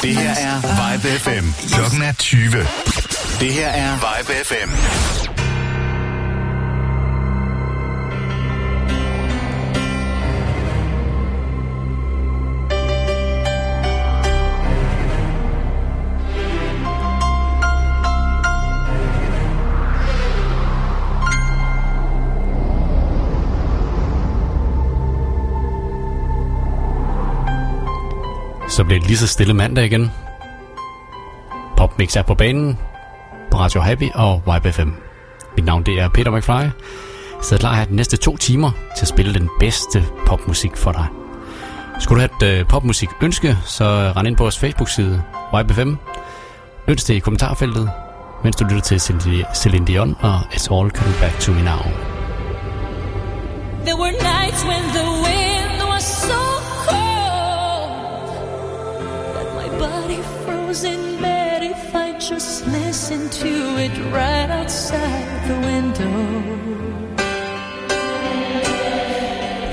Det her er Vibe FM. Klokken er 20. Det her er Vibe FM. så blev det lige så stille mandag igen. Popmix er på banen på Radio Happy og YBFM. Mit navn det er Peter McFly. Så klar her de næste to timer til at spille den bedste popmusik for dig. Skulle du have et øh, popmusik ønske, så rend ind på vores Facebook-side, Vibe FM. Ønsk det i kommentarfeltet, mens du lytter til Celine Dion og It's All Coming Back To Me Now. There were nights when the Was in bed if I just listen to it right outside the window.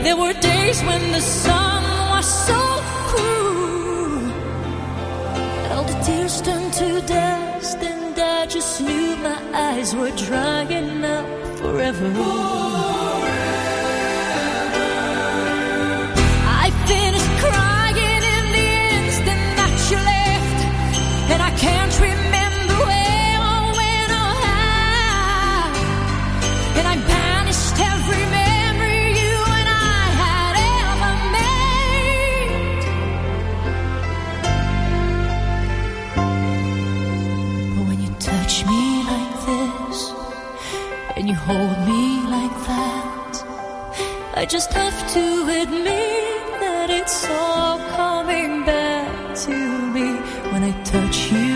There were days when the sun was so cruel, all the tears turned to dust, and I just knew my eyes were drying up forever. hold me like that. I just have to admit that it's all coming back to me when I touch you.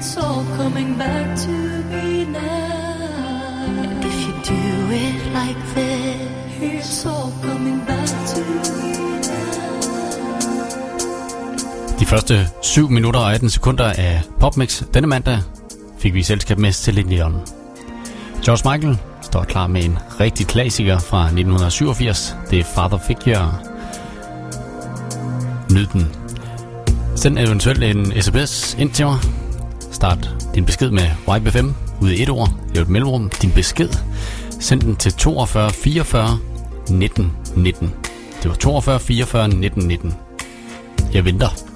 It's all coming back to me now. And if you do it like this, it's all coming back to me now. De første 7 minutter og 18 sekunder af Popmix denne mandag fik vi selskab med Celine Dion. George Michael står klar med en rigtig klassiker fra 1987. Det er Father Figure. Nyd den. Send eventuelt en sms ind til mig. Start din besked med YB5 ud i et ord. lav et mellemrum. Din besked. Send den til 42 44 19 19. Det var 42 44 19 19. Jeg venter.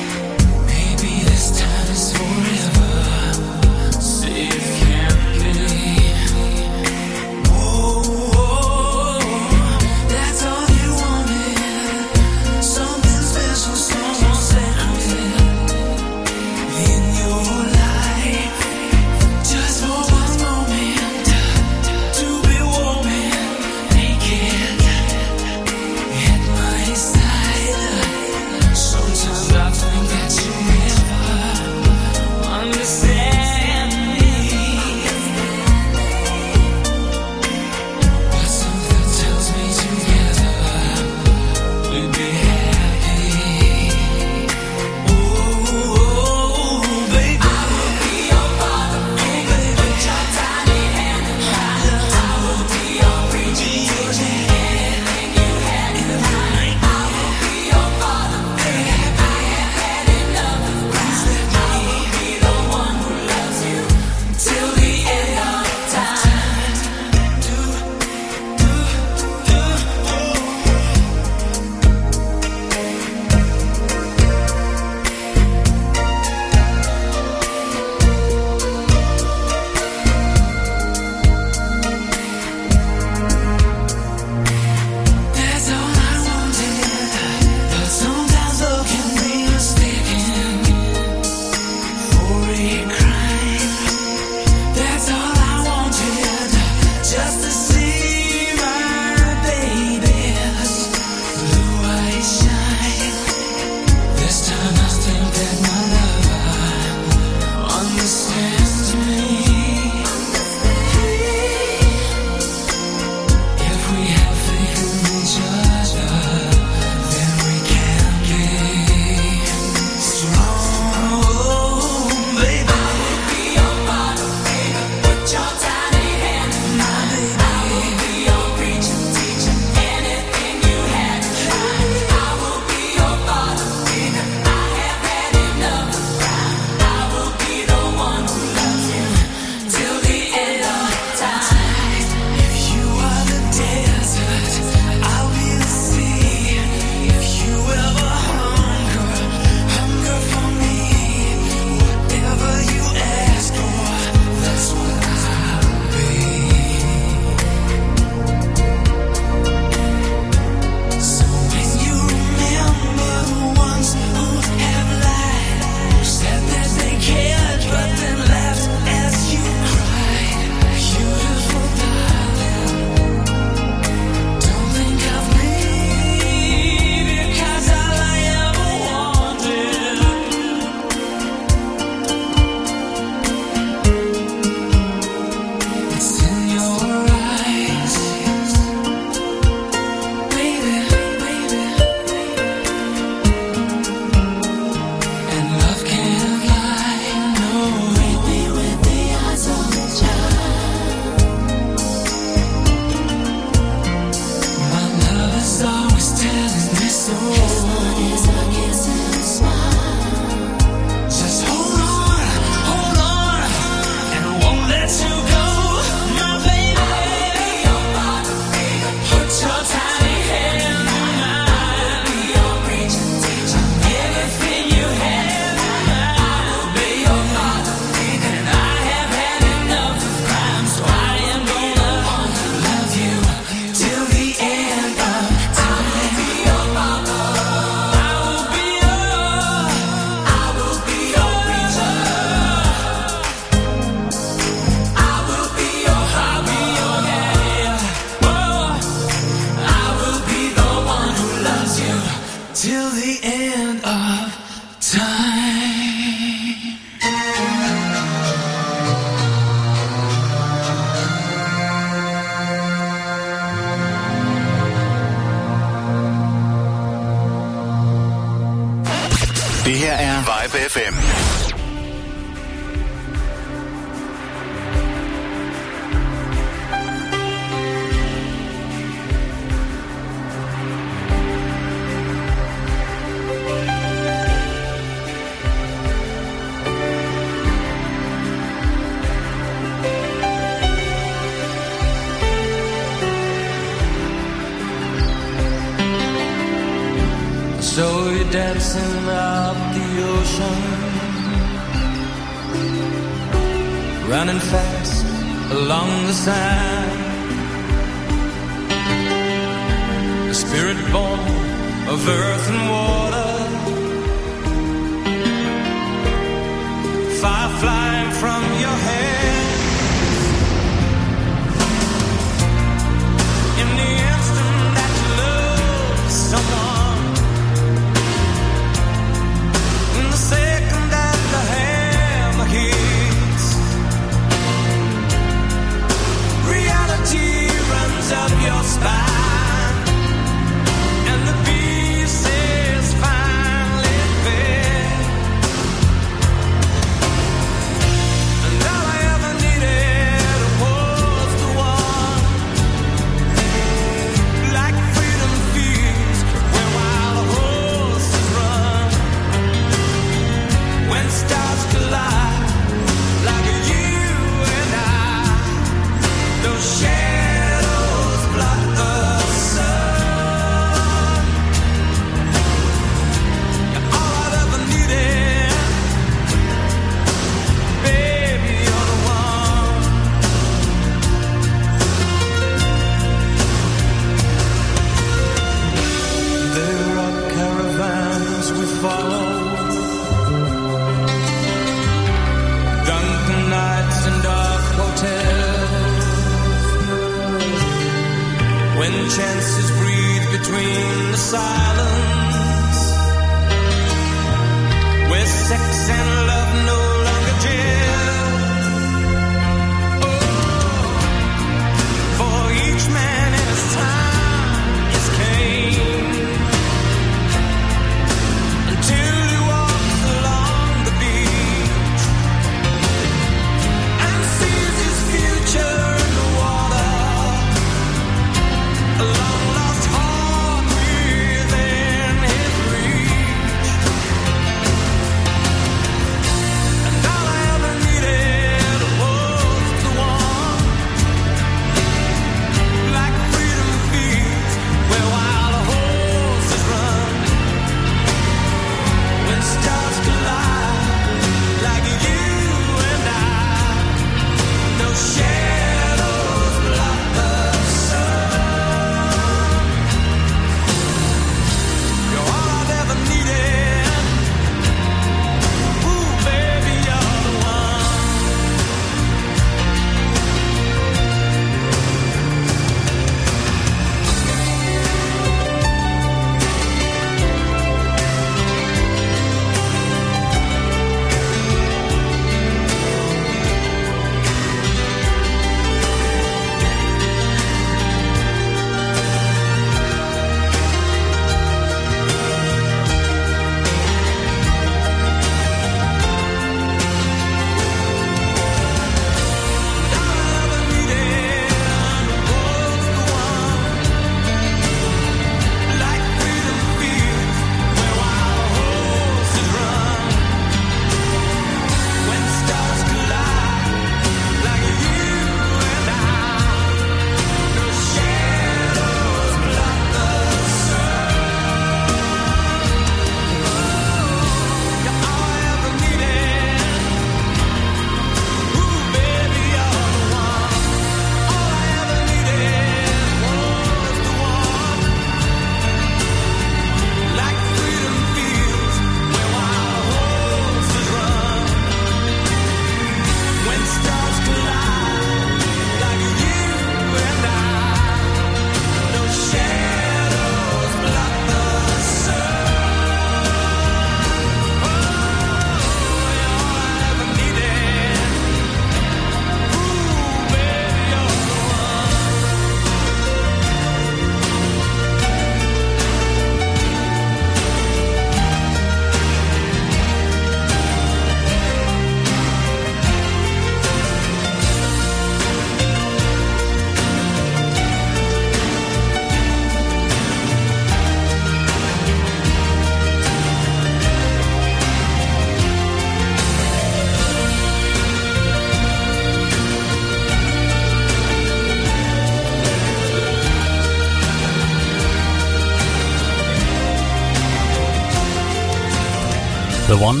The One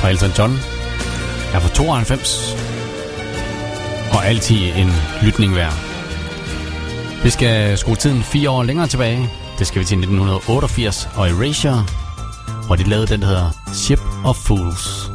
fra Elton John er fra 92 og altid en lytning værd. Vi skal skrue tiden fire år længere tilbage. Det skal vi til 1988 og Erasure, hvor de lavede den, der hedder Ship of Fools.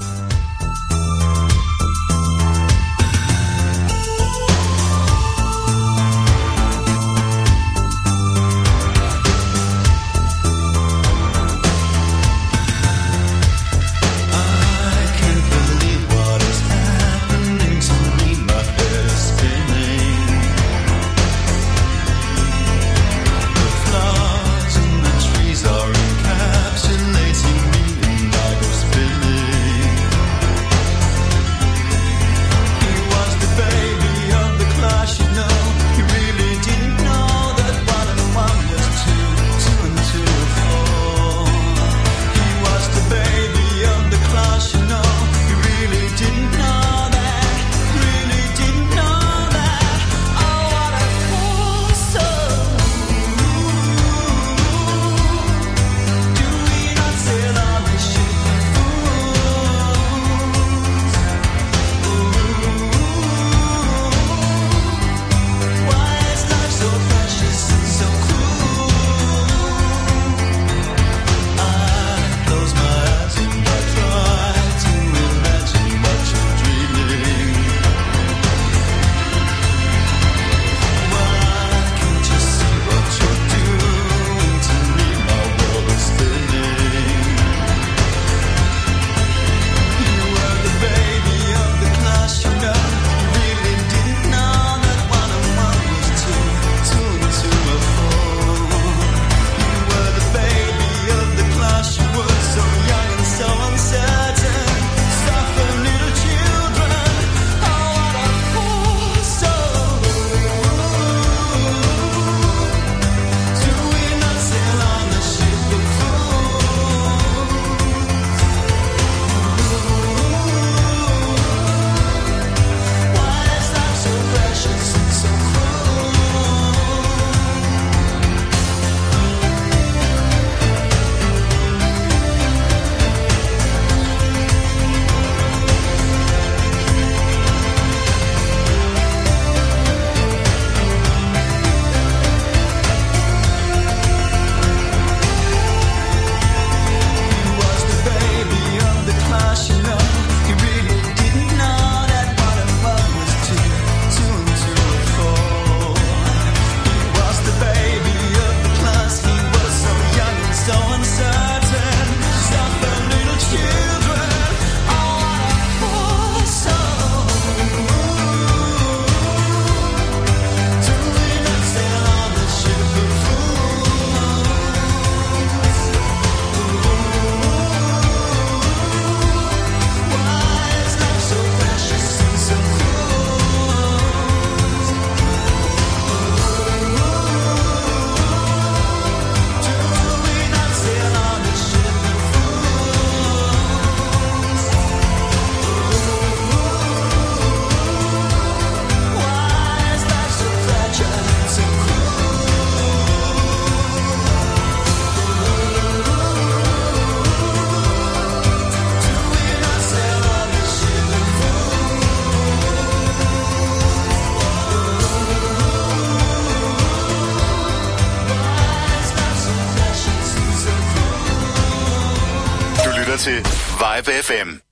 Vibe FM.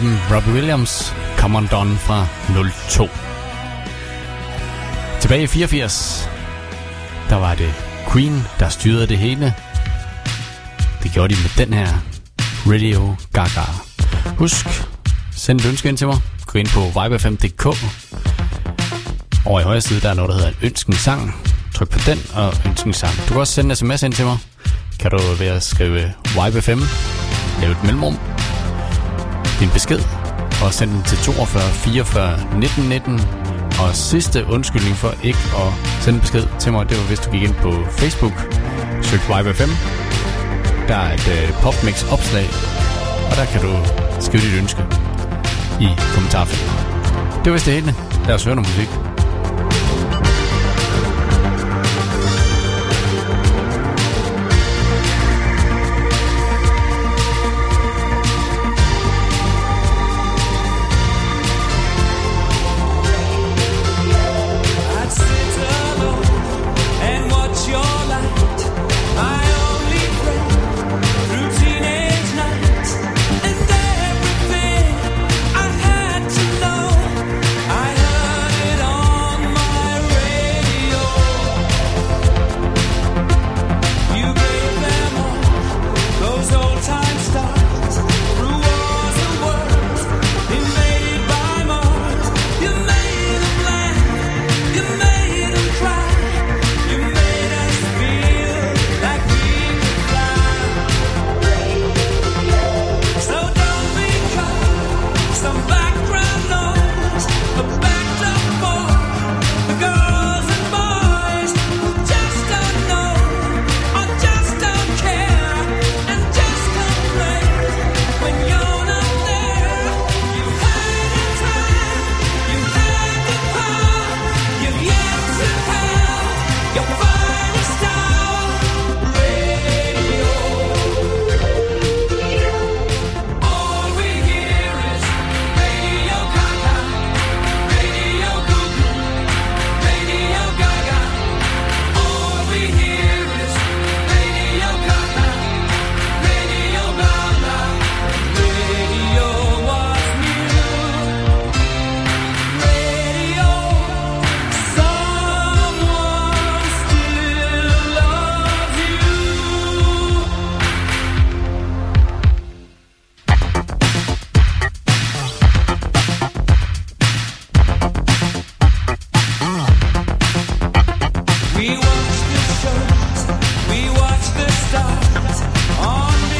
Flaben Robbie Williams, Come On Done fra 02. Tilbage i 84, der var det Queen, der styrede det hele. Det gjorde de med den her Radio Gaga. Husk, send et ønske ind til mig. Gå ind på vibe5.dk. Over i højre side, der er noget, der hedder en ønsken sang. Tryk på den og ønsken sang. Du kan også sende en sms ind til mig. Kan du ved at skrive Vibe5, lave et mellemrum, din besked, og send den til 42 44 19 19. Og sidste undskyldning for ikke at sende en besked til mig, det var hvis du gik ind på Facebook, søg Vibe5. Der er et øh, popmix opslag, og der kan du skrive dit ønske i kommentarfeltet. Det var vist det hele. Lad os høre noget musik. We watch the shows, we watch the stars. On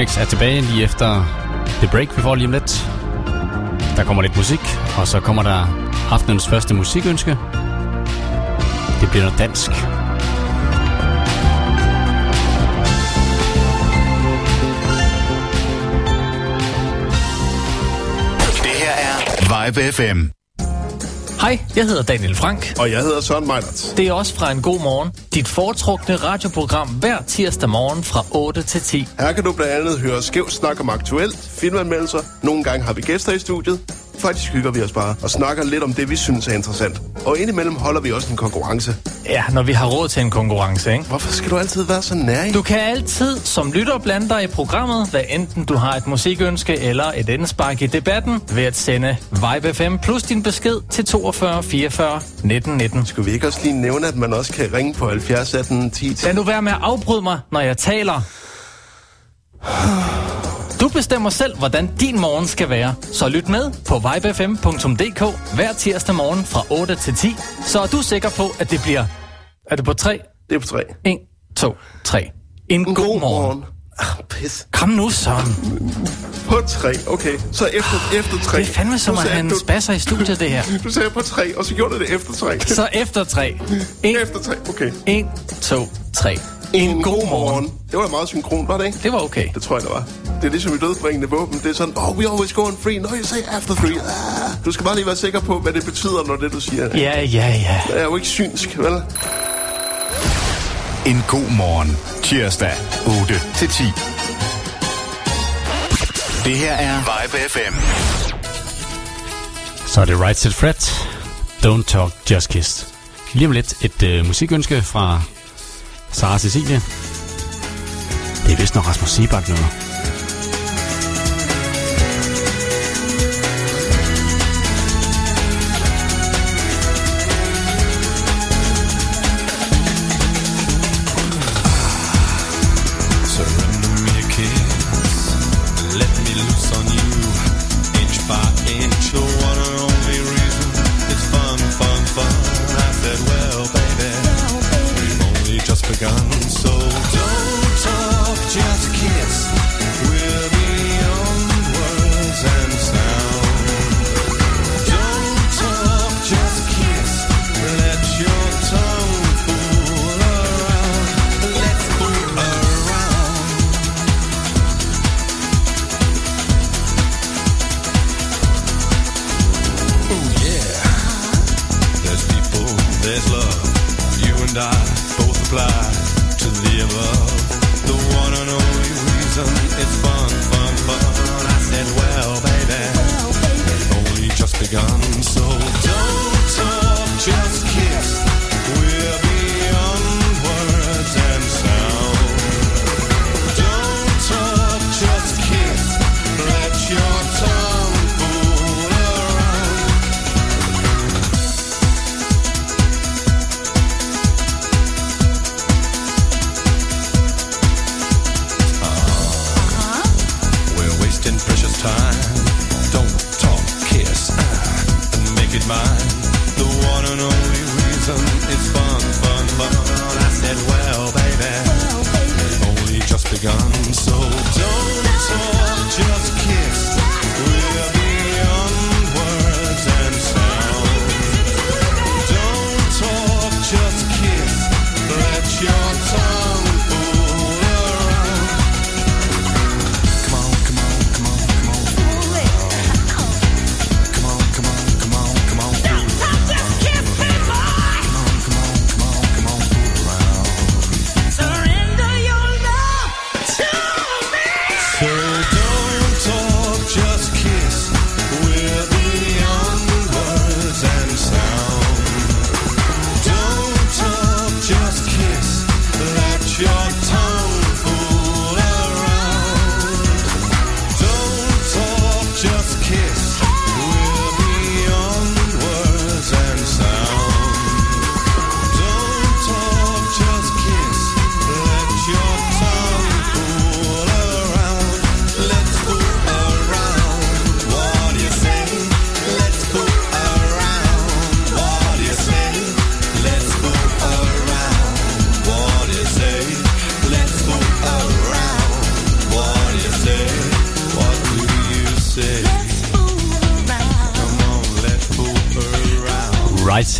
PopMix er tilbage lige efter det break, vi får lige om lidt. Der kommer lidt musik, og så kommer der aftenens første musikønske. Det bliver noget dansk. Det her er Vibe FM. Hej, jeg hedder Daniel Frank. Og jeg hedder Søren Meinerts. Det er også fra en god morgen. Dit foretrukne radioprogram hver tirsdag morgen fra 8 til 10. Her kan du blandt andet høre skæv snak om aktuelt, filmanmeldelser. Nogle gange har vi gæster i studiet. Faktisk hygger vi os bare og snakker lidt om det, vi synes er interessant. Og indimellem holder vi også en konkurrence. Ja, når vi har råd til en konkurrence, ikke? Hvorfor skal du altid være så nær? Du kan altid som lytter blande dig i programmet, hvad enten du har et musikønske eller et indspark i debatten, ved at sende Vibe FM plus din besked til 42 44 19 19. Skulle vi ikke også lige nævne, at man også kan ringe på 70 18 10 10? Lad nu være med at afbryde mig, når jeg taler. Du bestemmer selv, hvordan din morgen skal være. Så lyt med på vibefm.dk hver tirsdag morgen fra 8 til 10. Så er du sikker på, at det bliver... Er det på 3? Det er på 3. 1, 2, 3. En, en god, morgen. Ah, pis. Kom nu, Søren. På 3, okay. Så efter, efter 3. Det er fandme som at have en spasser i studiet, det her. Du sagde på 3, og så gjorde du det efter 3. Så efter 3. 1, Efter 3, okay. 1 2, 3. En god morgen. Det var da meget synkron, var det ikke? Det var okay. Det tror jeg, det var. Det er ligesom i dødbringende våben. Det er sådan, oh, we always go on free. No, you say after three. Ah. Du skal bare lige være sikker på, hvad det betyder, når det, du siger. Ja, ja, ja. Jeg er jo ikke synsk, vel? En god morgen. Tirsdag 8 til 10. Det her er Vibe FM. Så er det Right Set Fred. Don't Talk, Just Kiss. Lige om lidt et øh, musikønske fra Sara Cecilie. Det er vist nok Rasmus Sebak noget.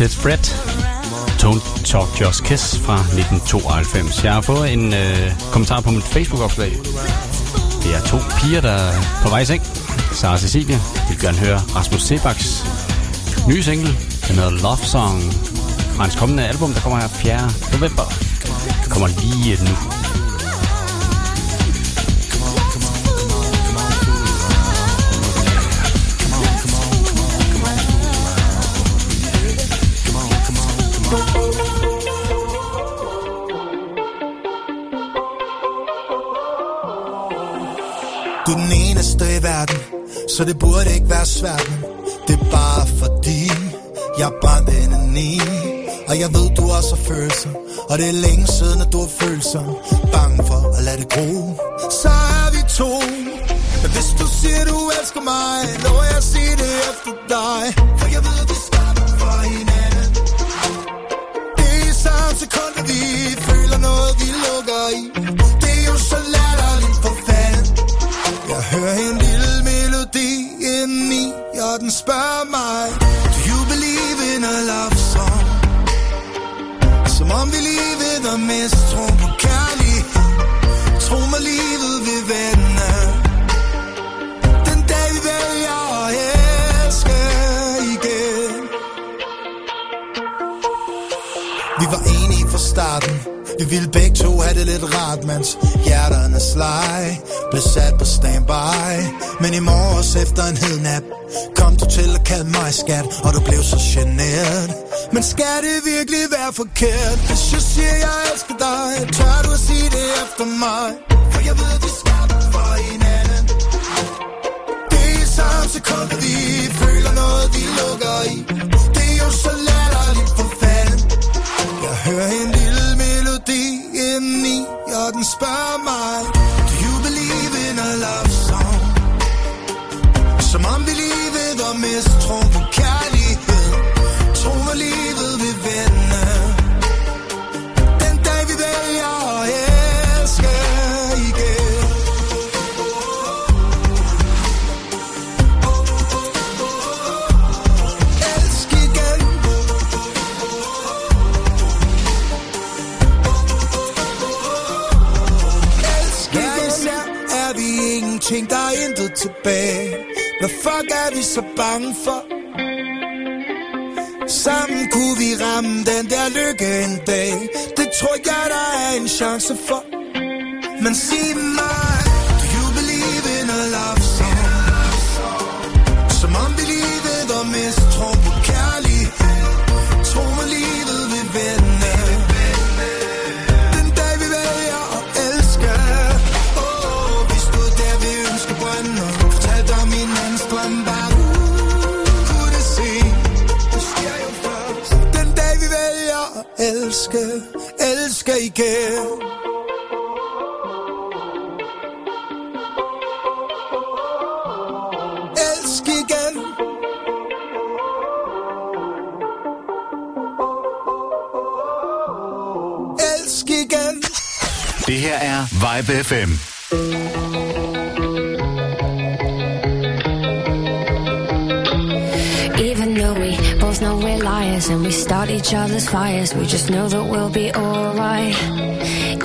Right Fred. Don't Talk Just Kiss fra 1992. Jeg har fået en øh, kommentar på mit Facebook-opslag. Det er to piger, der er på vej i seng. Sara Cecilia vil gerne høre Rasmus Sebaks nye single. Den hedder Love Song fra hans kommende album, der kommer her 4. november. Det kommer lige nu. Verden, så det burde ikke være svært, men det er bare fordi, jeg er brændt i Og jeg ved, du også har følelser, og det er længe siden, at du har følelser. Bange for at lade det gro, så er vi to. Men hvis du siger, du elsker mig, lover jeg at sige det efter dig. For jeg ved, det Mens hjerterne sleg Blev sat på standby. Men i morges efter en hed nat Kom du til at kalde mig skat Og du blev så generet. Men skal det virkelig være forkert. Hvis jeg siger jeg elsker dig Tør du at sige det efter mig? For jeg ved vi skaber for hinanden. Det er samme sekund at vi bange for? Sammen kunne vi ramme den der lykke en dag Det tror jeg, der er en chance for Elsk igen Elsk igen Det her er Vibe FM. Even though we both know we're liars and we start each other's fires, we just know that we'll be alright.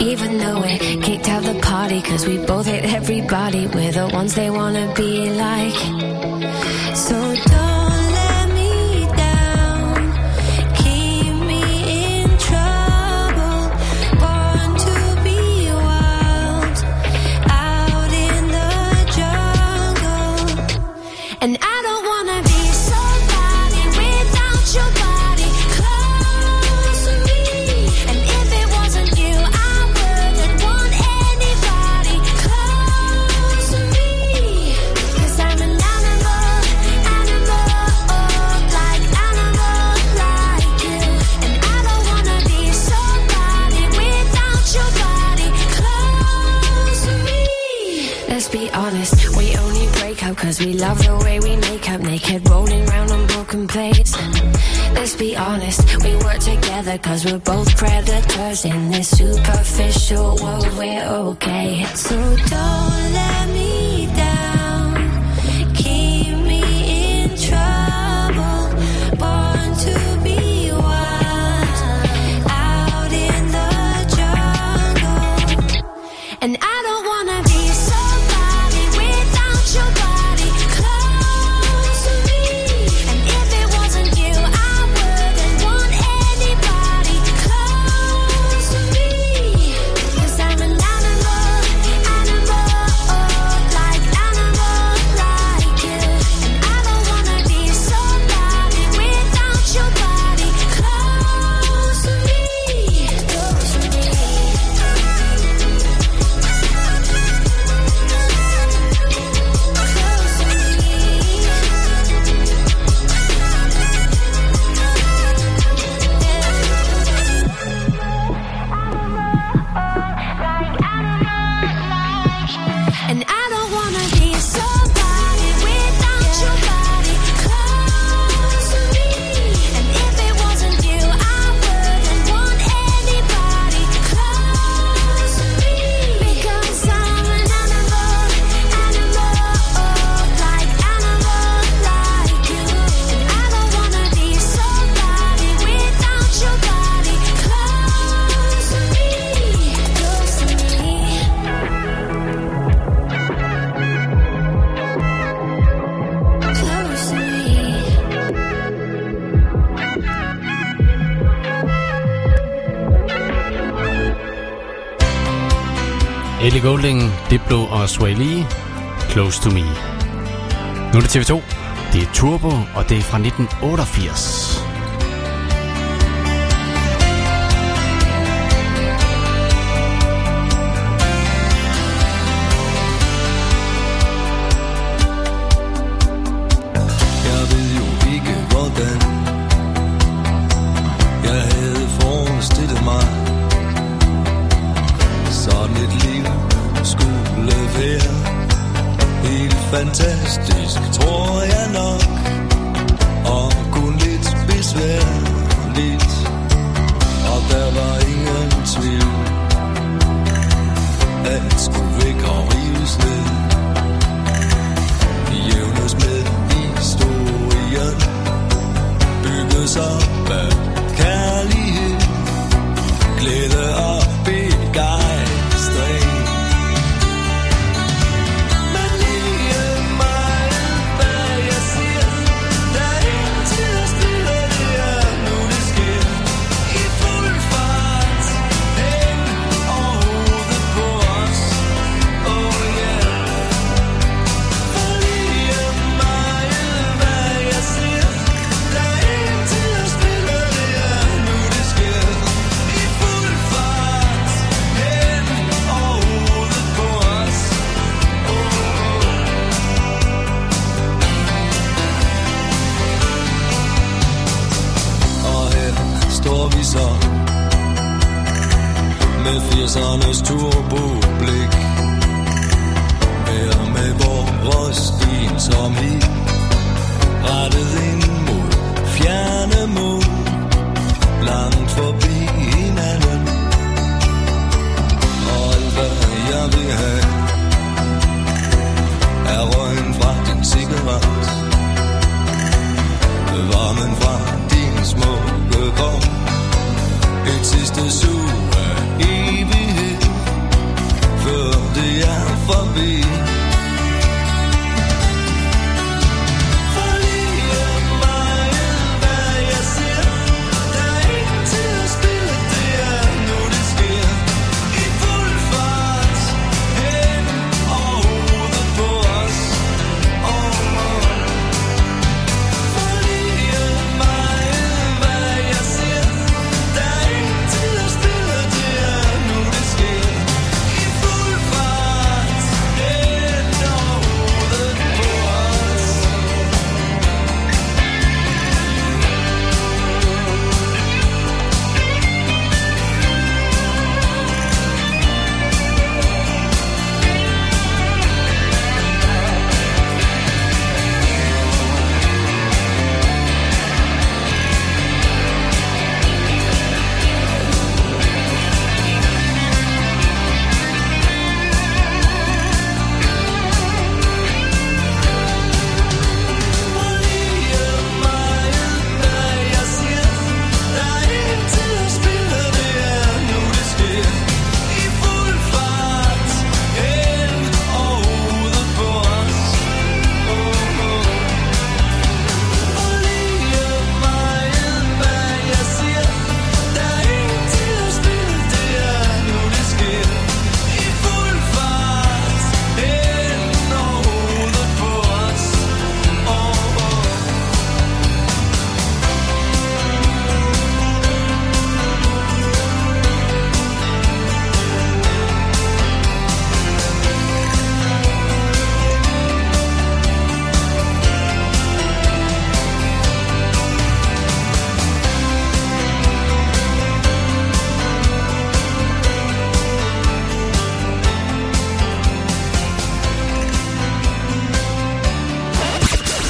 Even though we kicked out the party, cause we both hate everybody, we're the ones they wanna be like. So love the way we make up naked, rolling around on broken plates. Let's be honest, we work together cause we're both predators in this superficial world. We're okay. So don't let me Rowling, Diplo og Sway Lee, Close to Me. Nu er det TV2. Det er Turbo, og det er fra 1988. fantastisk, tror jeg nok. Og kun lidt besværligt. Og der var ingen tvivl. Alt skulle væk og rives ned. Jævnes med historien. Bygges op af kærlighed. Glæde læsernes turboblik. Her med vores stil som i rettet ind mod fjerne mål. Langt forbi hinanden. Og alt hvad jeg vil have er røgen fra din cigaret. Varmen fra din smukke krop et sidste evighed før det er forbi.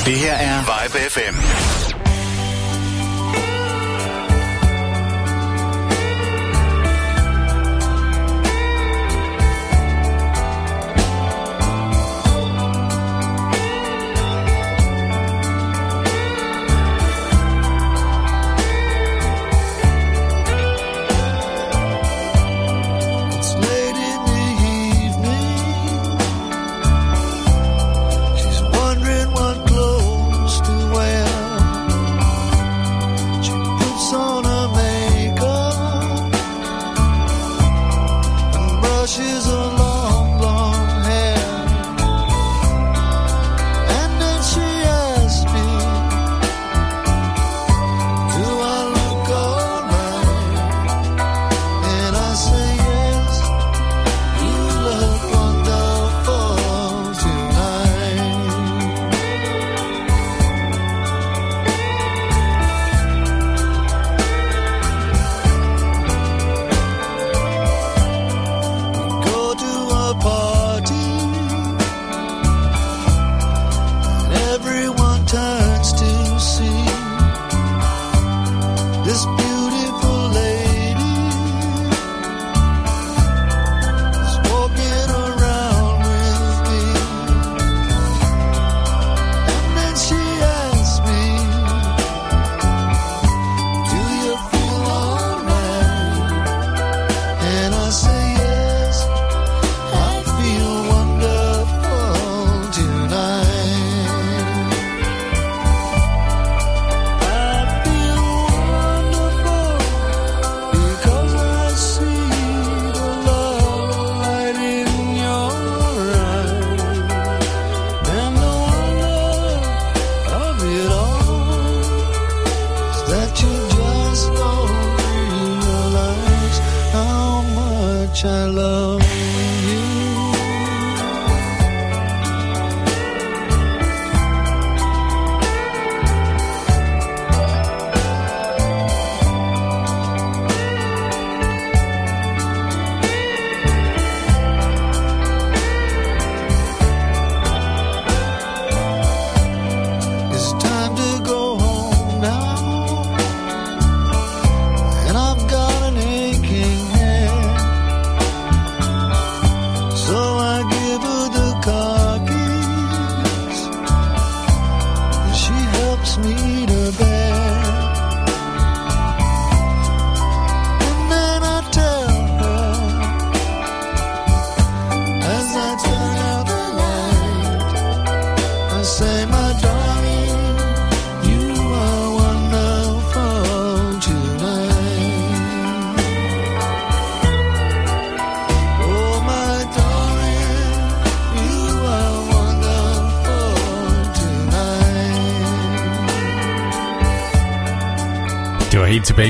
Det her er Vibe FM.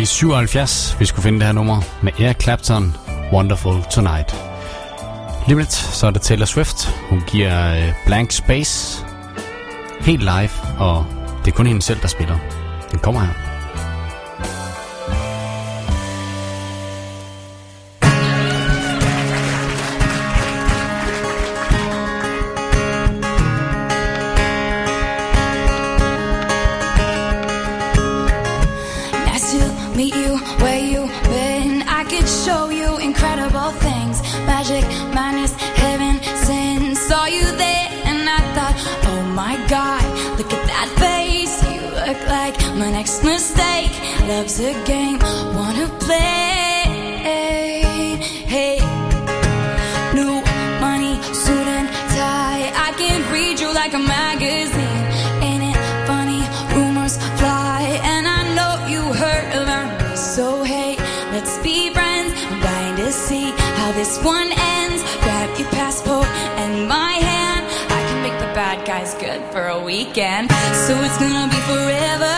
I 77, vi skulle finde det her nummer med Eric Clapton, Wonderful Tonight. Lige lidt, så er det Taylor Swift. Hun giver øh, Blank Space helt live, og det er kun hende selv, der spiller. Den kommer her. My next mistake. Love's a game, wanna play. Hey, new money, suit and tie. I can read you like a magazine. Ain't it funny? Rumors fly, and I know you heard about me. So hey, let's be friends. I'm dying to see how this one ends. Grab your passport and my hand. I can make the bad guys good for a weekend. So it's gonna be forever,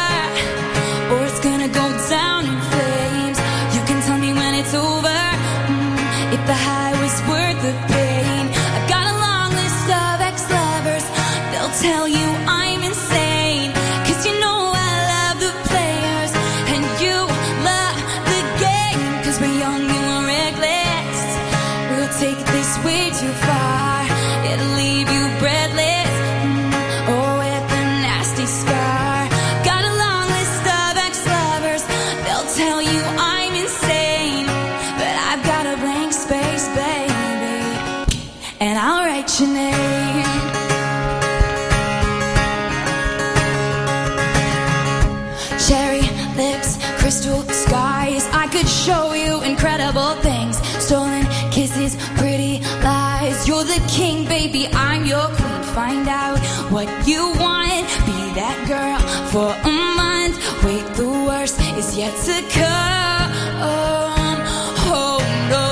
what you want. Be that girl for a month. Wait, the worst is yet to come. Oh no.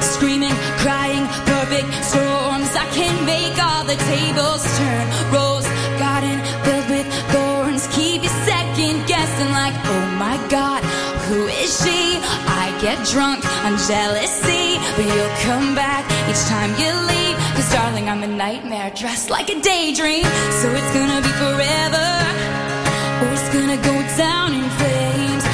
Screaming, crying, perfect storms. I can make all the tables turn. Rose garden filled with thorns. Keep you second guessing, like, oh my god, who is she? I get drunk on jealousy, but you'll come back each time you leave. Cause darling, I'm a nightmare dressed like a daydream. So it's gonna be forever, or it's gonna go down in flames.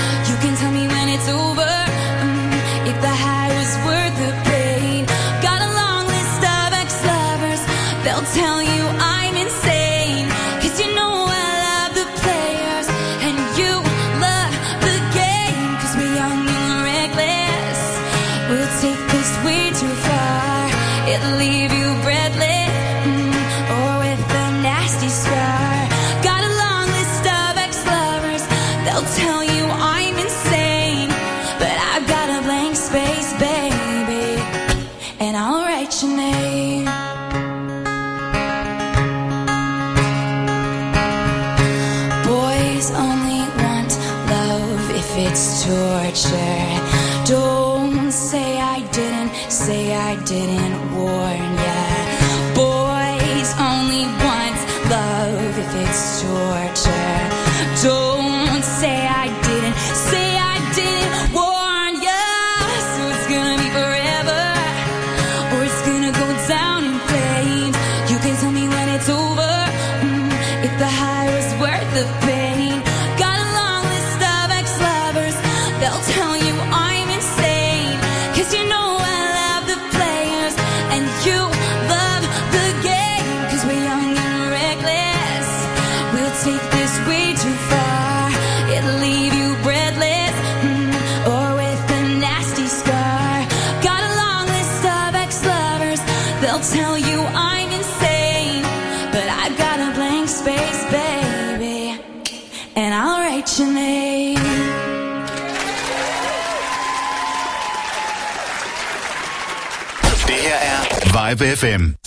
you Live FM.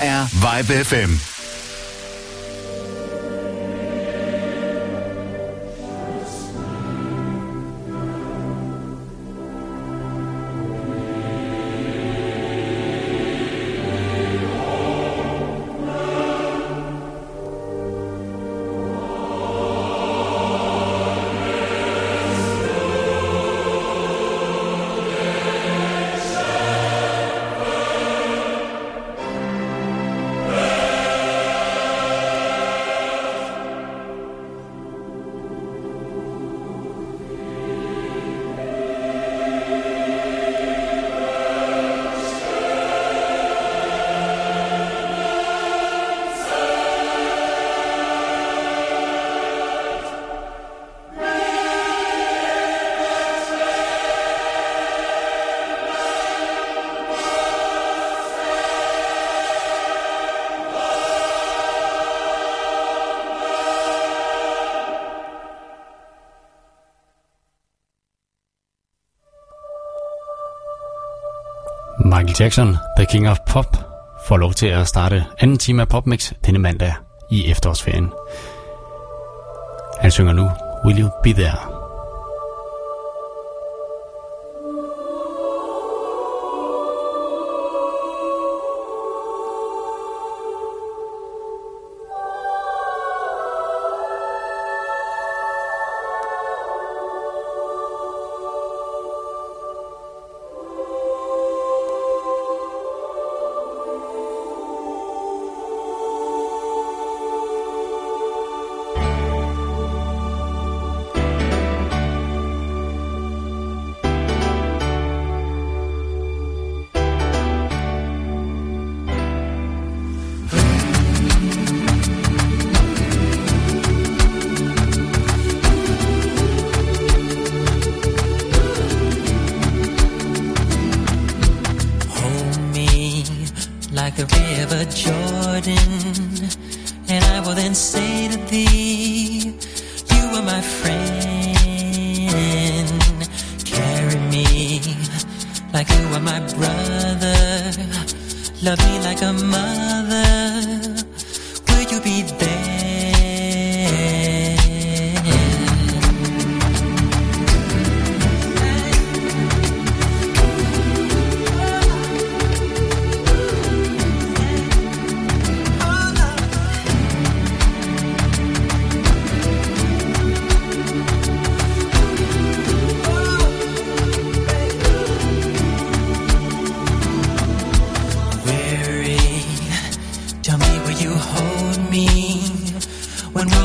Her er Vibe FM. Jackson, The King of Pop, får lov til at starte anden time af Popmix denne mandag i efterårsferien. Han synger nu Will You Be There?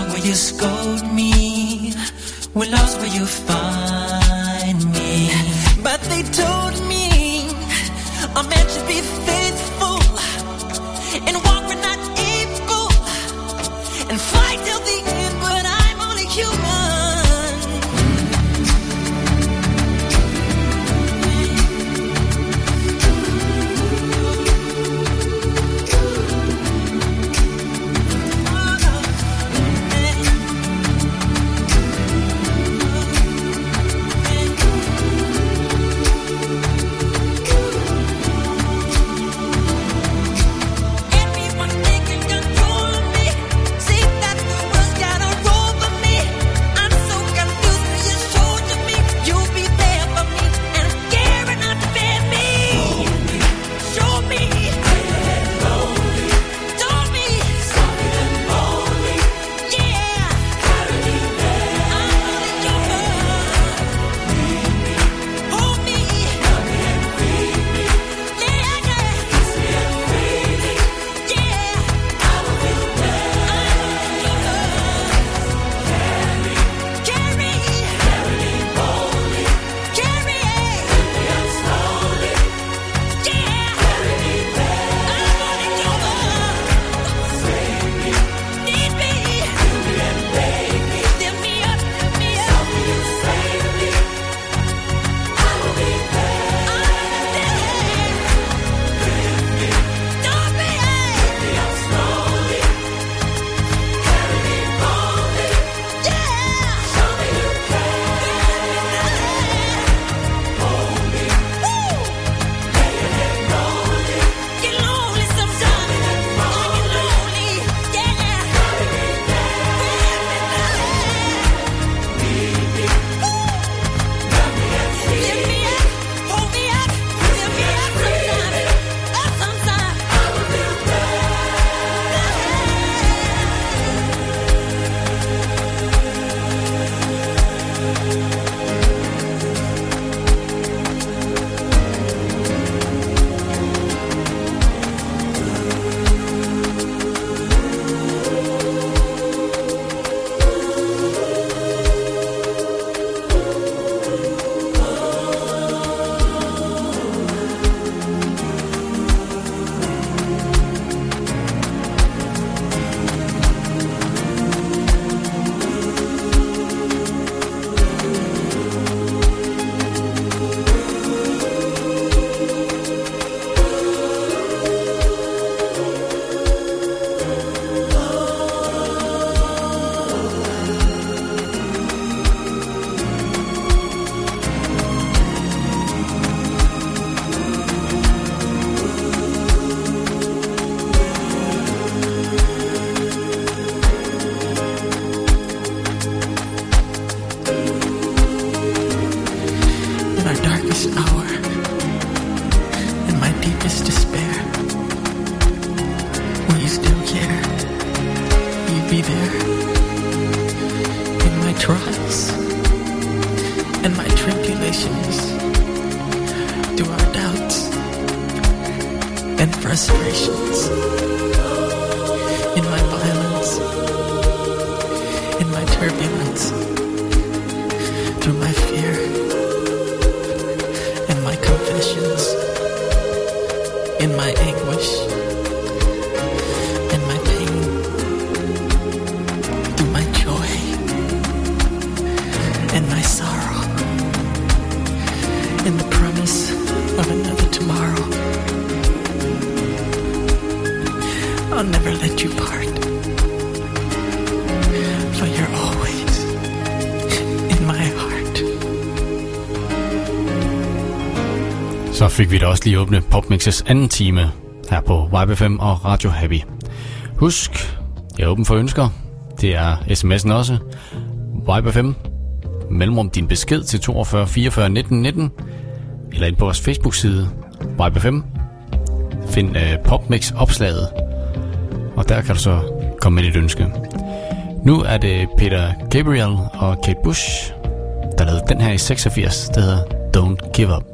When wrong, will you scold me? When lost, will you find fik vi da også lige åbne Popmixes anden time her på YBFM og Radio Happy. Husk, jeg er åben for ønsker. Det er sms'en også. YBFM, mellemrum din besked til 42 44 19 19, eller ind på vores Facebook-side, YBFM. Find øh, Popmix-opslaget, og der kan du så komme med dit ønske. Nu er det Peter Gabriel og Kate Bush, der lavede den her i 86, der hedder Don't Give Up.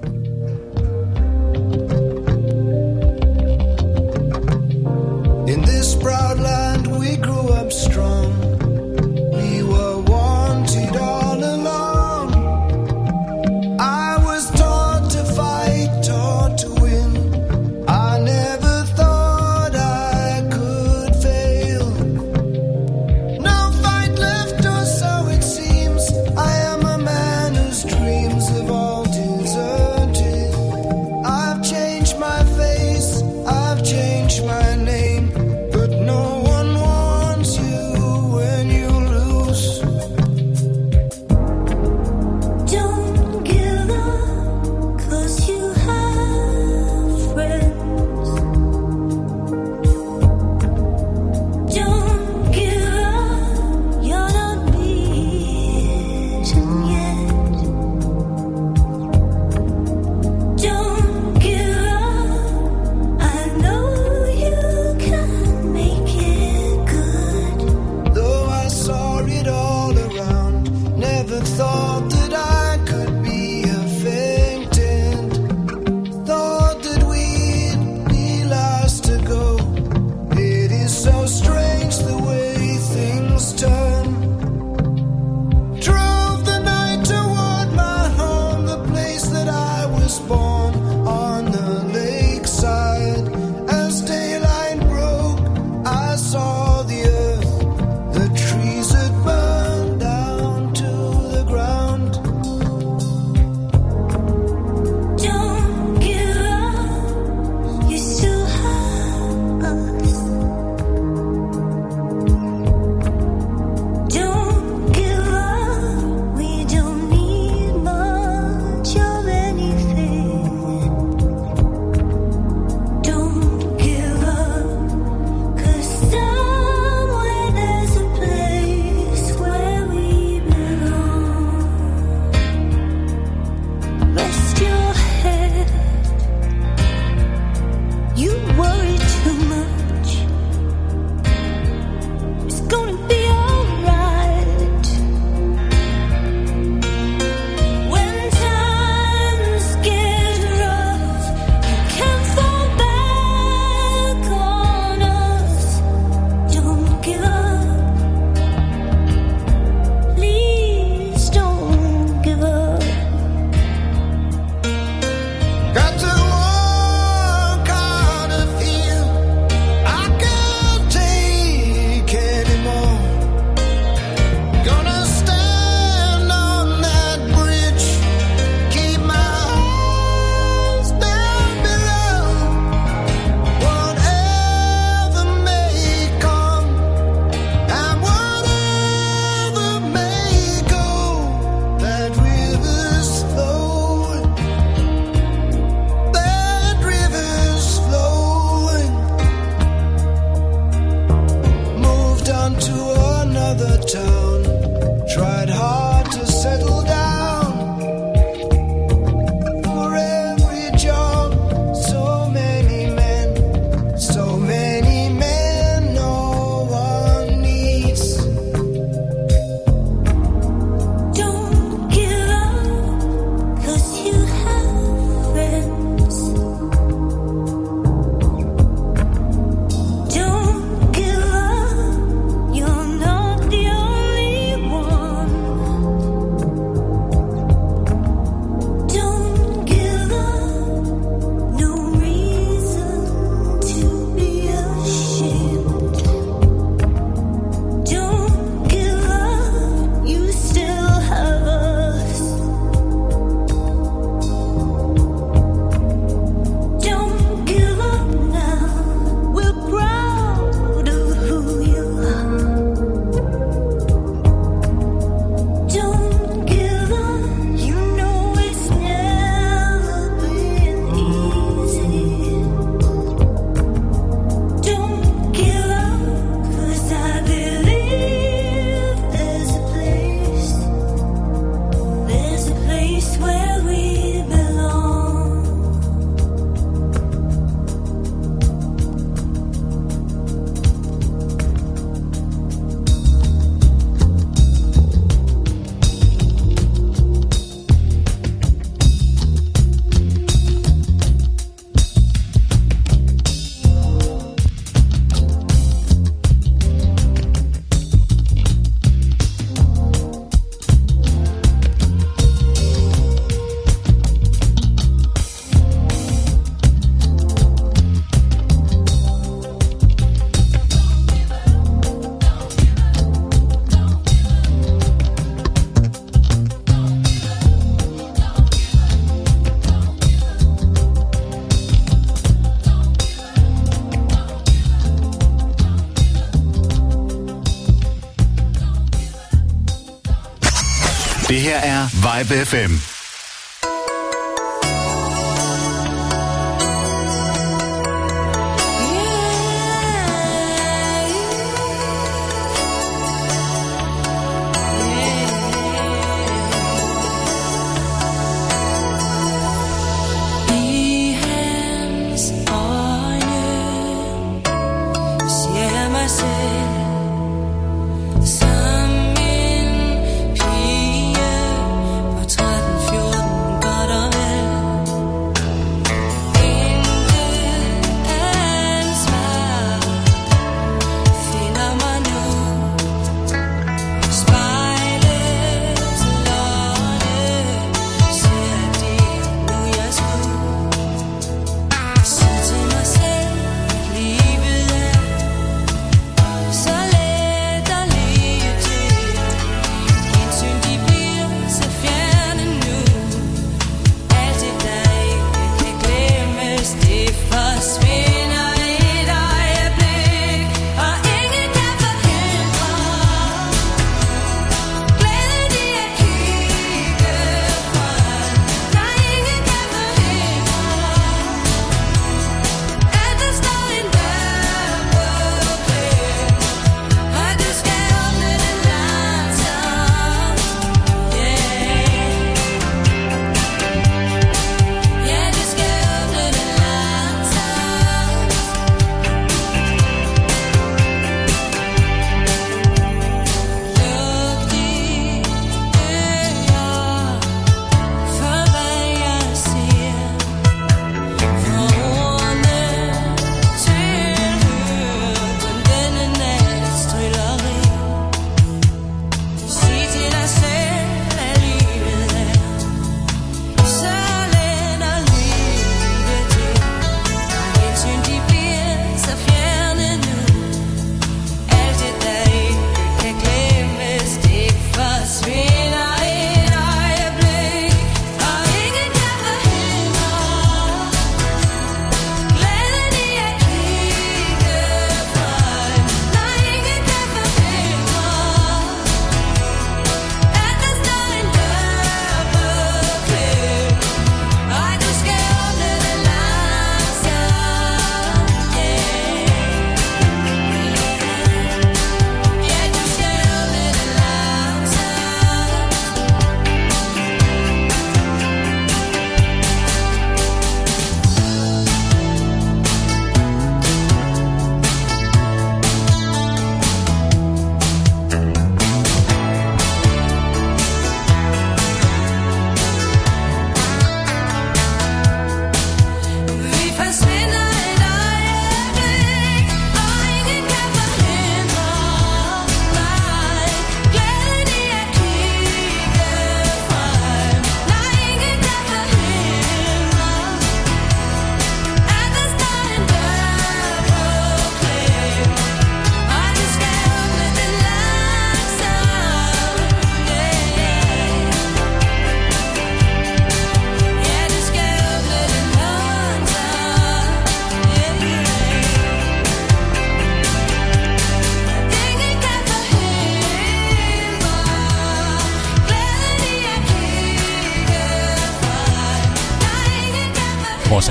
Vibe FM.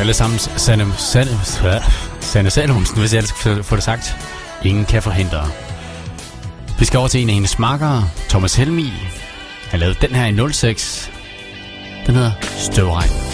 alle sammen Sanne, Sanne, Sanne Salomsen, hvis jeg ellers kan få det sagt. Ingen kan forhindre. Vi skal over til en af hendes makkere, Thomas Helmi. Han lavede den her i 06. Den hedder Støvregn.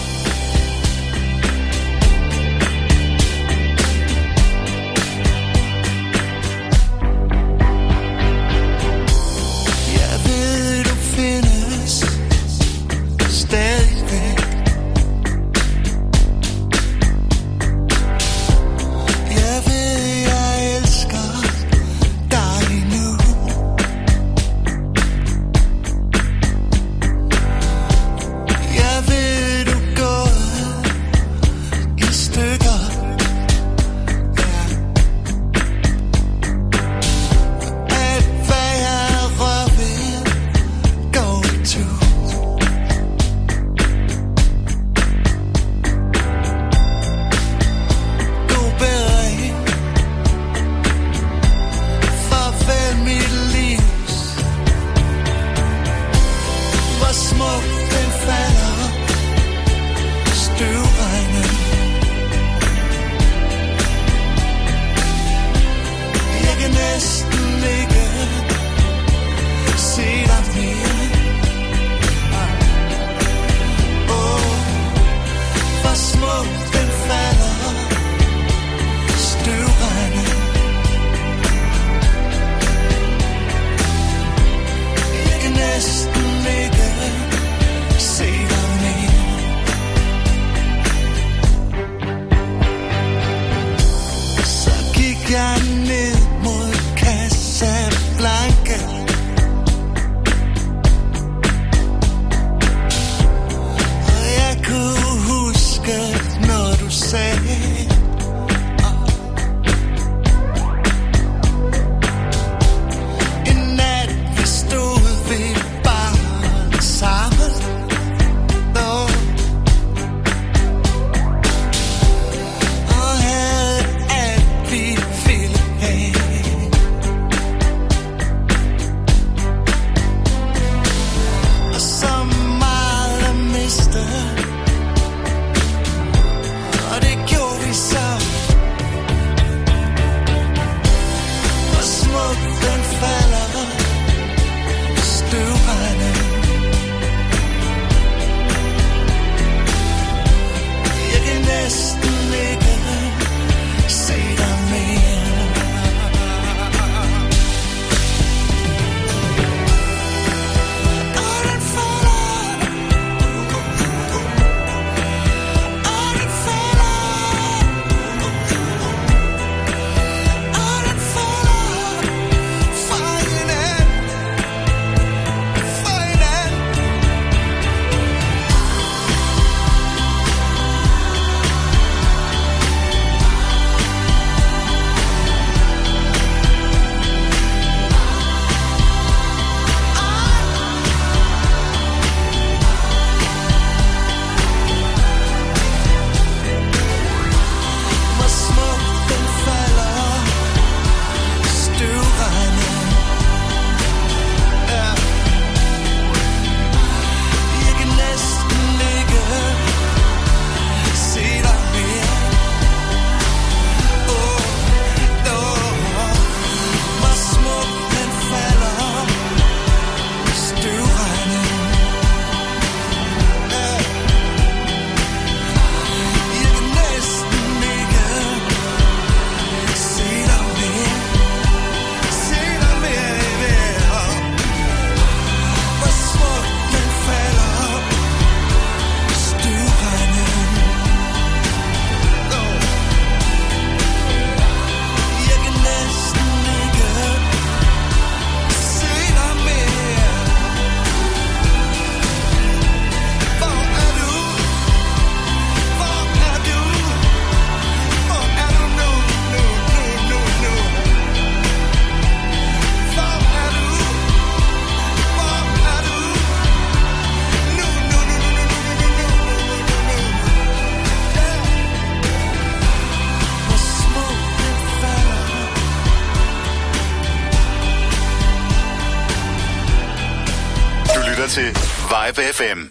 Live FM.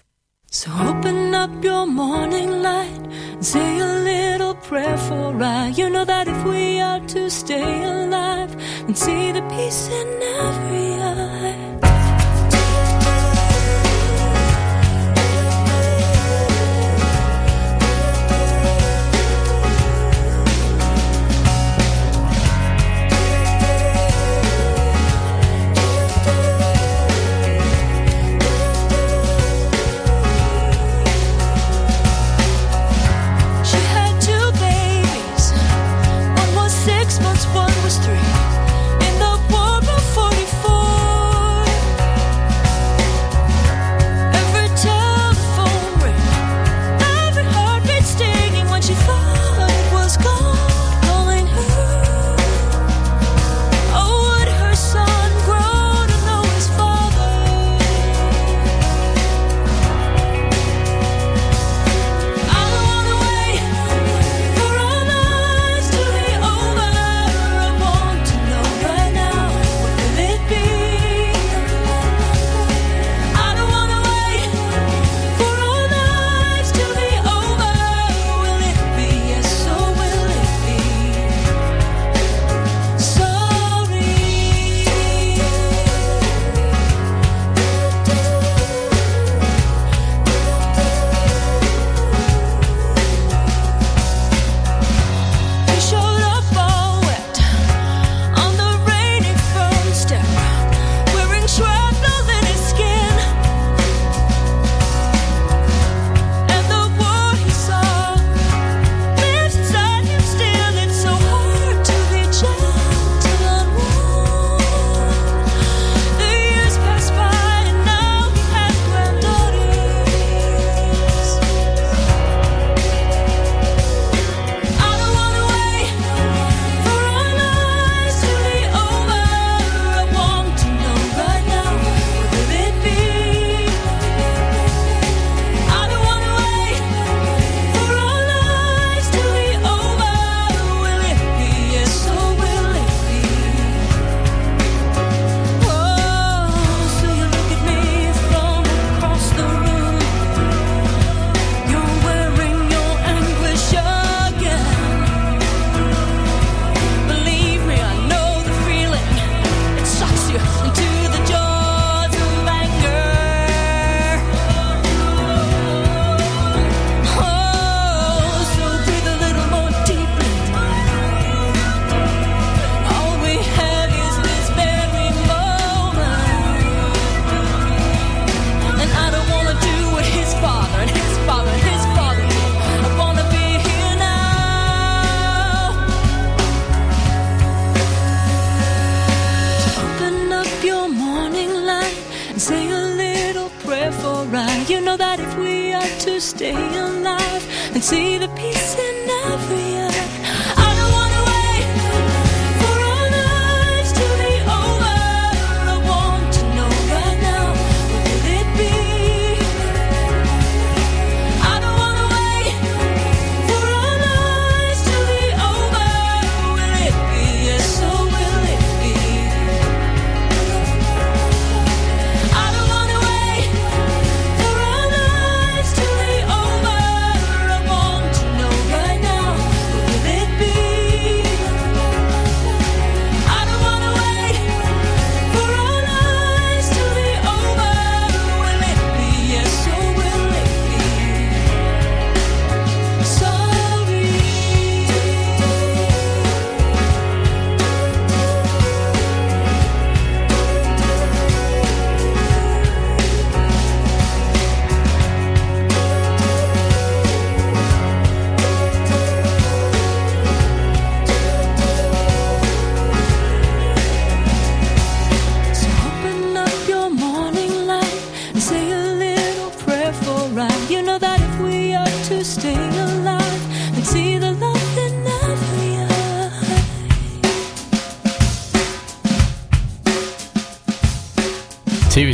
Stay alive and see the peace in every eye.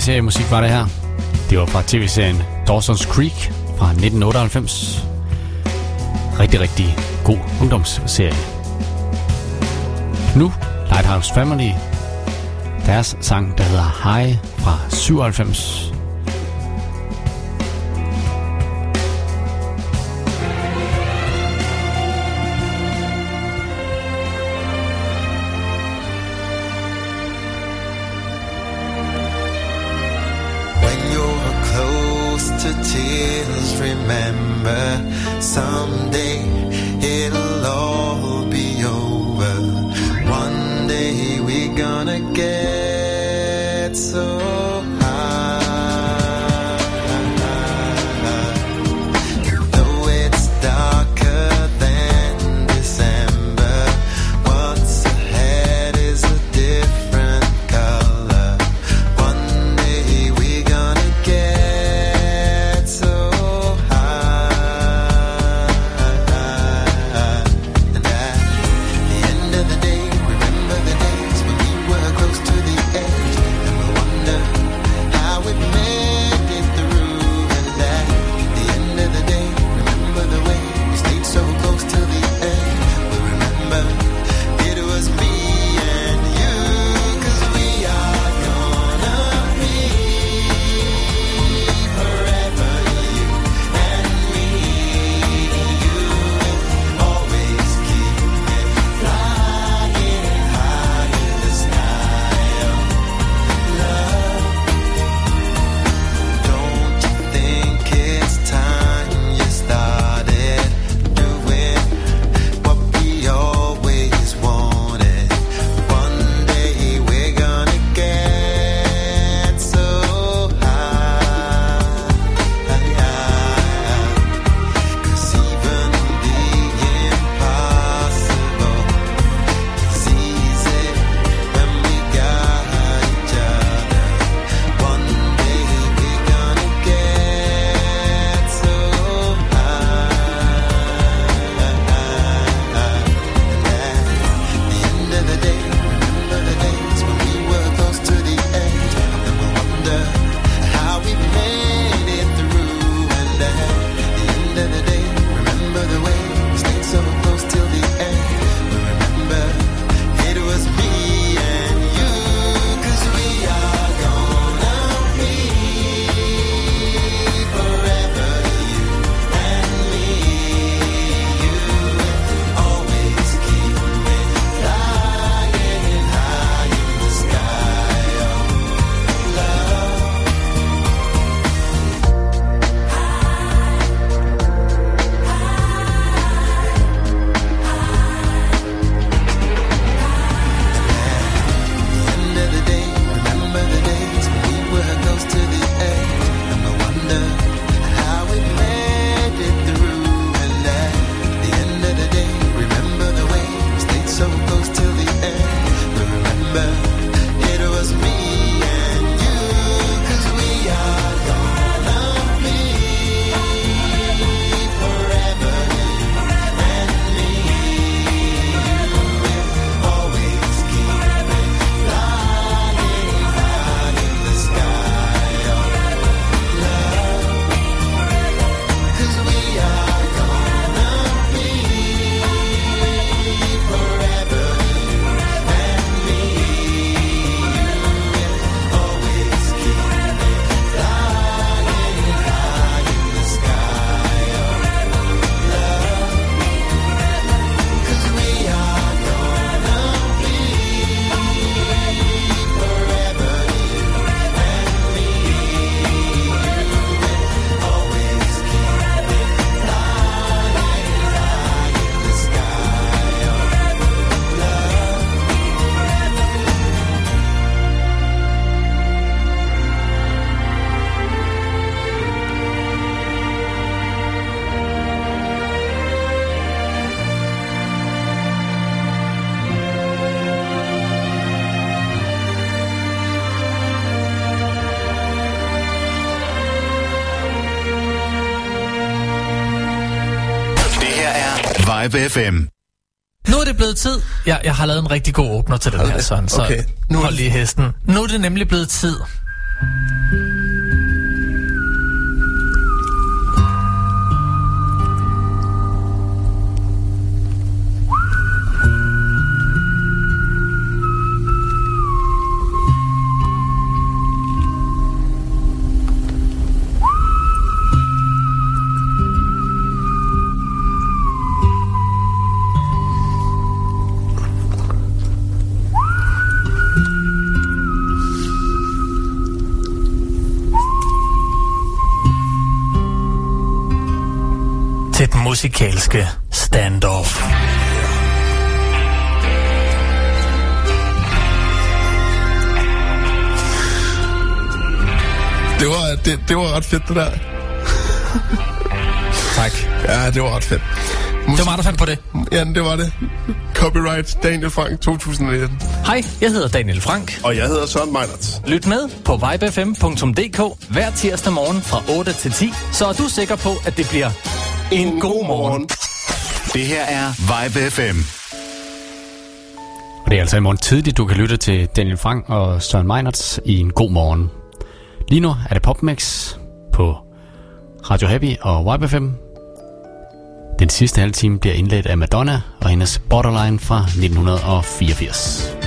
tv-seriemusik var det her. Det var fra tv-serien Dawson's Creek fra 1998. Rigtig, rigtig god ungdomsserie. Nu Lighthouse Family. Deres sang, der hedder High fra 97. FM. Nu er det blevet tid. Jeg, jeg har lavet en rigtig god åbner til den her, sådan, så Okay, nu hold lige hesten. Nu er det nemlig blevet tid. Musikalske standoff. Det var, det, det var ret fedt, det der. tak. Ja, det var ret fedt. Det var mig, der fandt på det. Ja, det var det. Copyright Daniel Frank 2019. Hej, jeg hedder Daniel Frank. Og jeg hedder Søren Meinerts. Lyt med på vibefm.dk hver tirsdag morgen fra 8 til 10, så er du sikker på, at det bliver en god morgen. Det her er Vibe FM. Og det er altså i morgen tidligt, du kan lytte til Daniel Frank og Søren Meinerts i en god morgen. Lige nu er det Popmix på Radio Happy og YBFM. Den sidste halve time bliver indledt af Madonna og hendes Borderline fra 1984.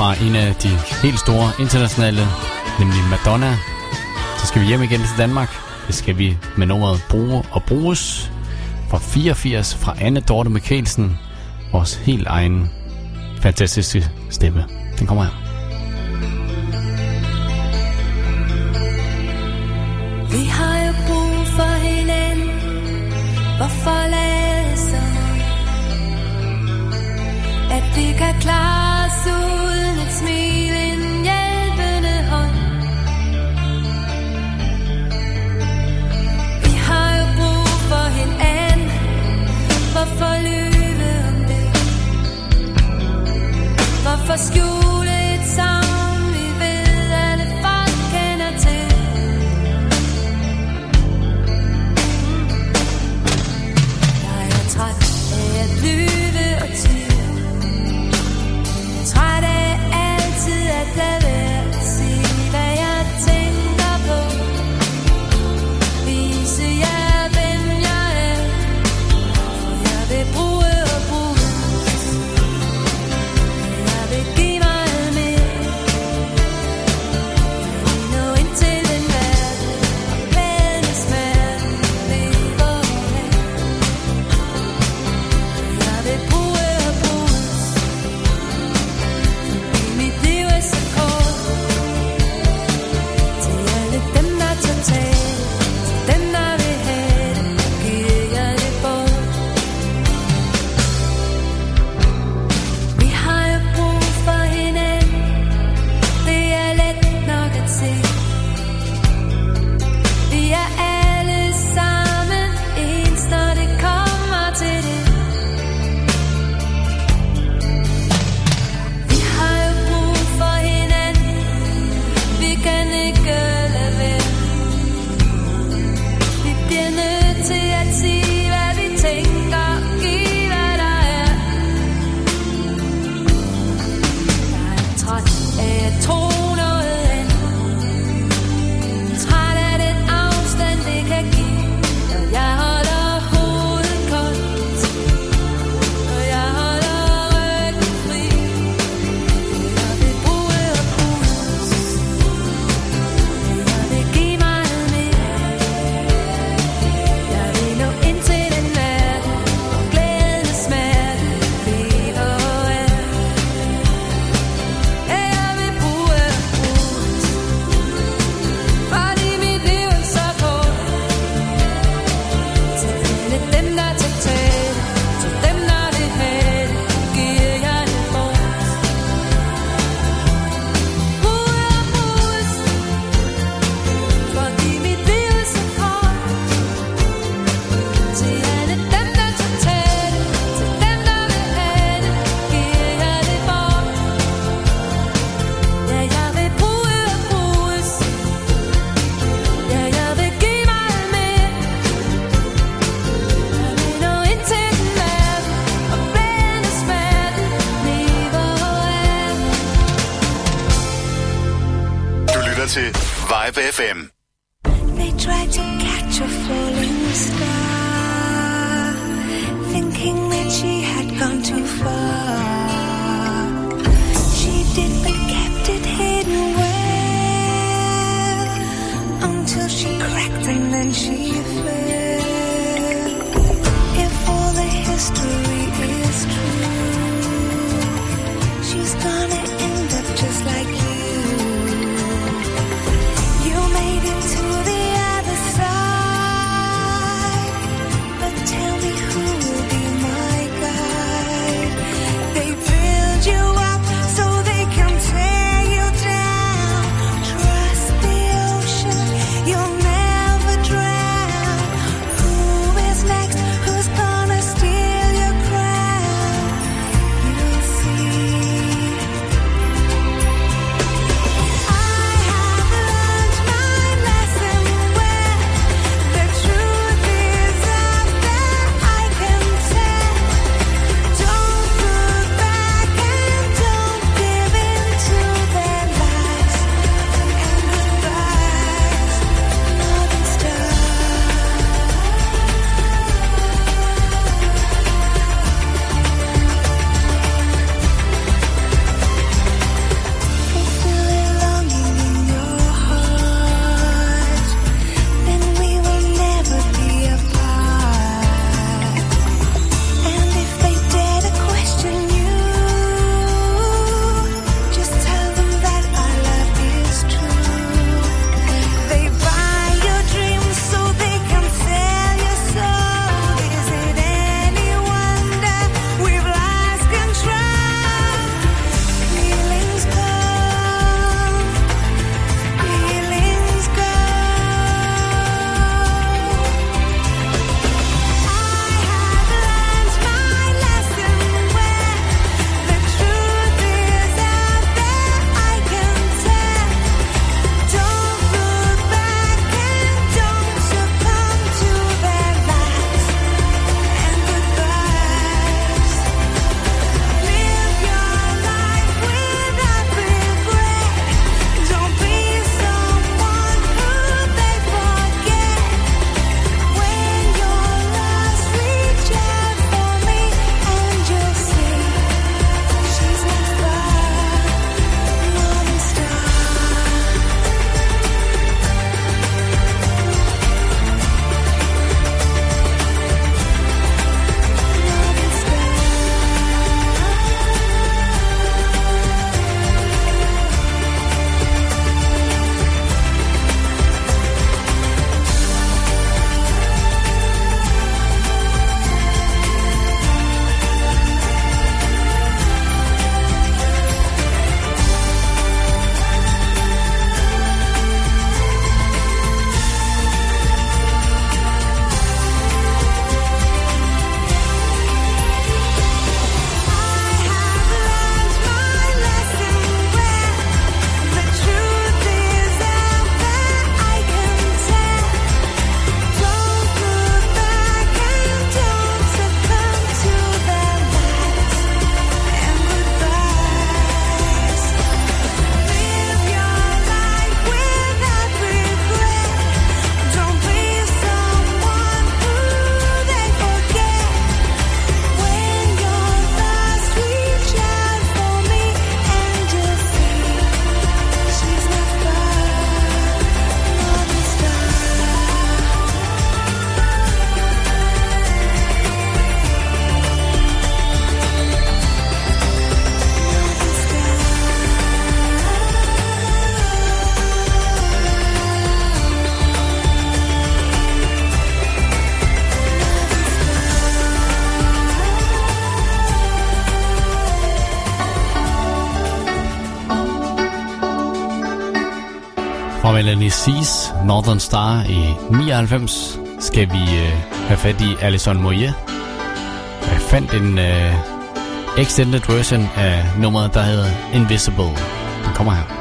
fra en af de helt store internationale, nemlig Madonna. Så skal vi hjem igen til Danmark. Det skal vi med nummeret Bruge og Bruges fra 84 fra Anne Dorte Mikkelsen, vores helt egen fantastiske stemme. Den kommer her. Seas, Northern Star i 99 skal vi øh, have fat i Alison Moyet. Jeg fandt en øh, extended version af nummeret, der hedder Invisible. Den kommer her.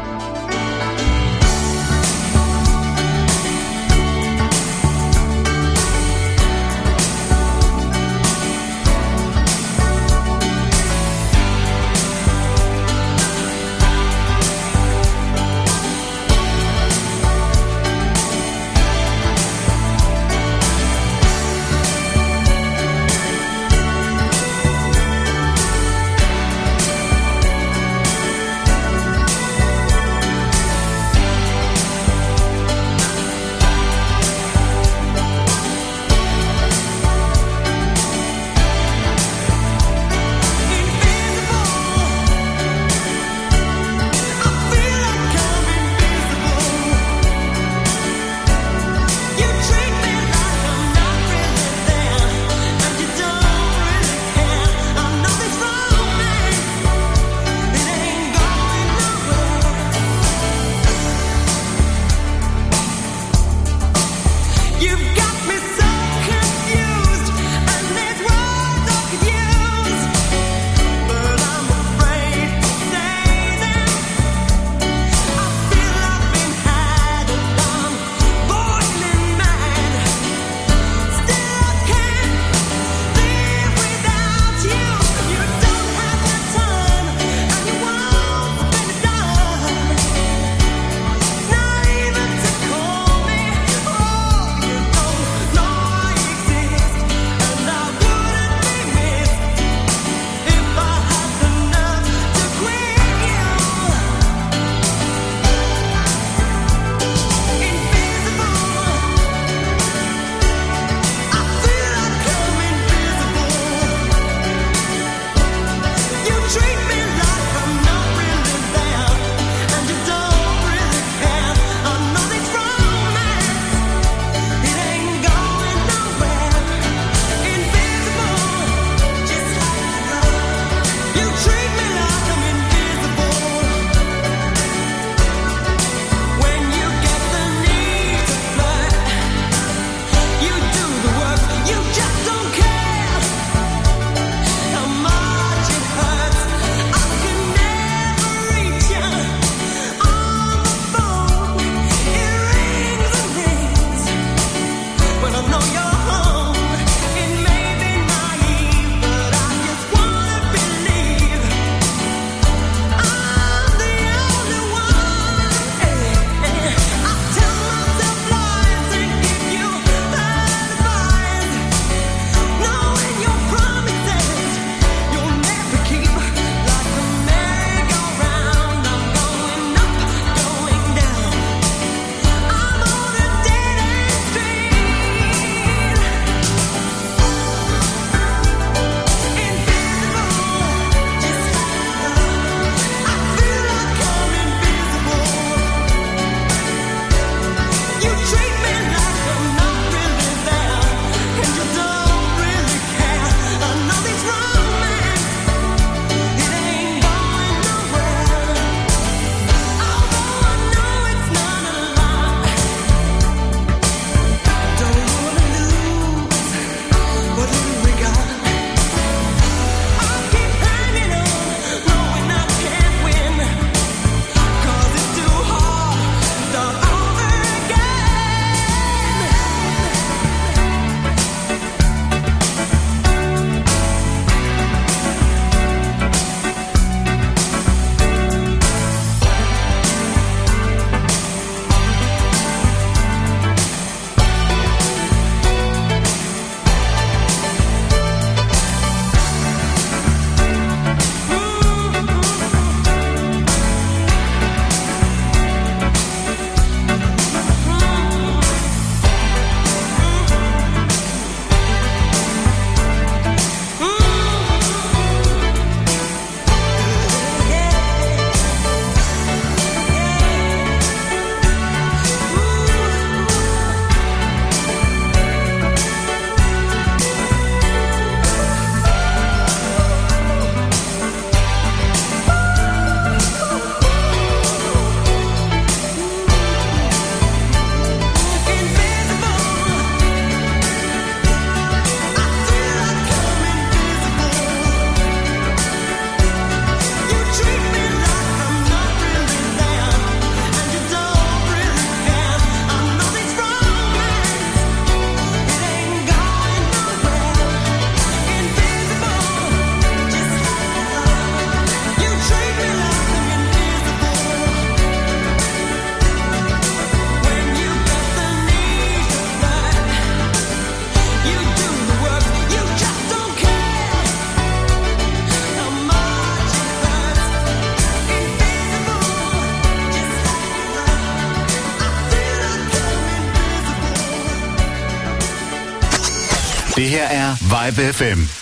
Vibe FM.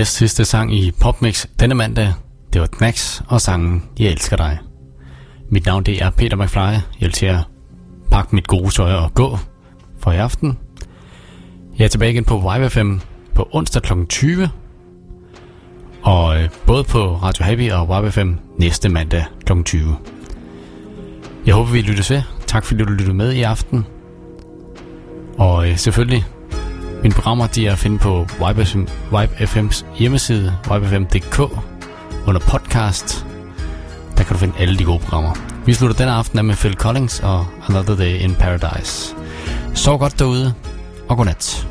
Næst sidste sang i Popmix denne mandag, det var Knacks og sangen Jeg elsker dig. Mit navn det er Peter McFly. Jeg vil til at pakke mit gode tøj og gå for i aften. Jeg er tilbage igen på YFM FM på onsdag kl. 20. Og øh, både på Radio Happy og YFM FM næste mandag kl. 20. Jeg håber, vi lyttes ved. Tak fordi du lyttede med i aften. Og øh, selvfølgelig mine programmer de er at finde på Vibe, FM, Vibe FM's hjemmeside, vibefm.dk, under podcast. Der kan du finde alle de gode programmer. Vi slutter denne aften af med Phil Collins og Another Day in Paradise. Sov godt derude, og godnat.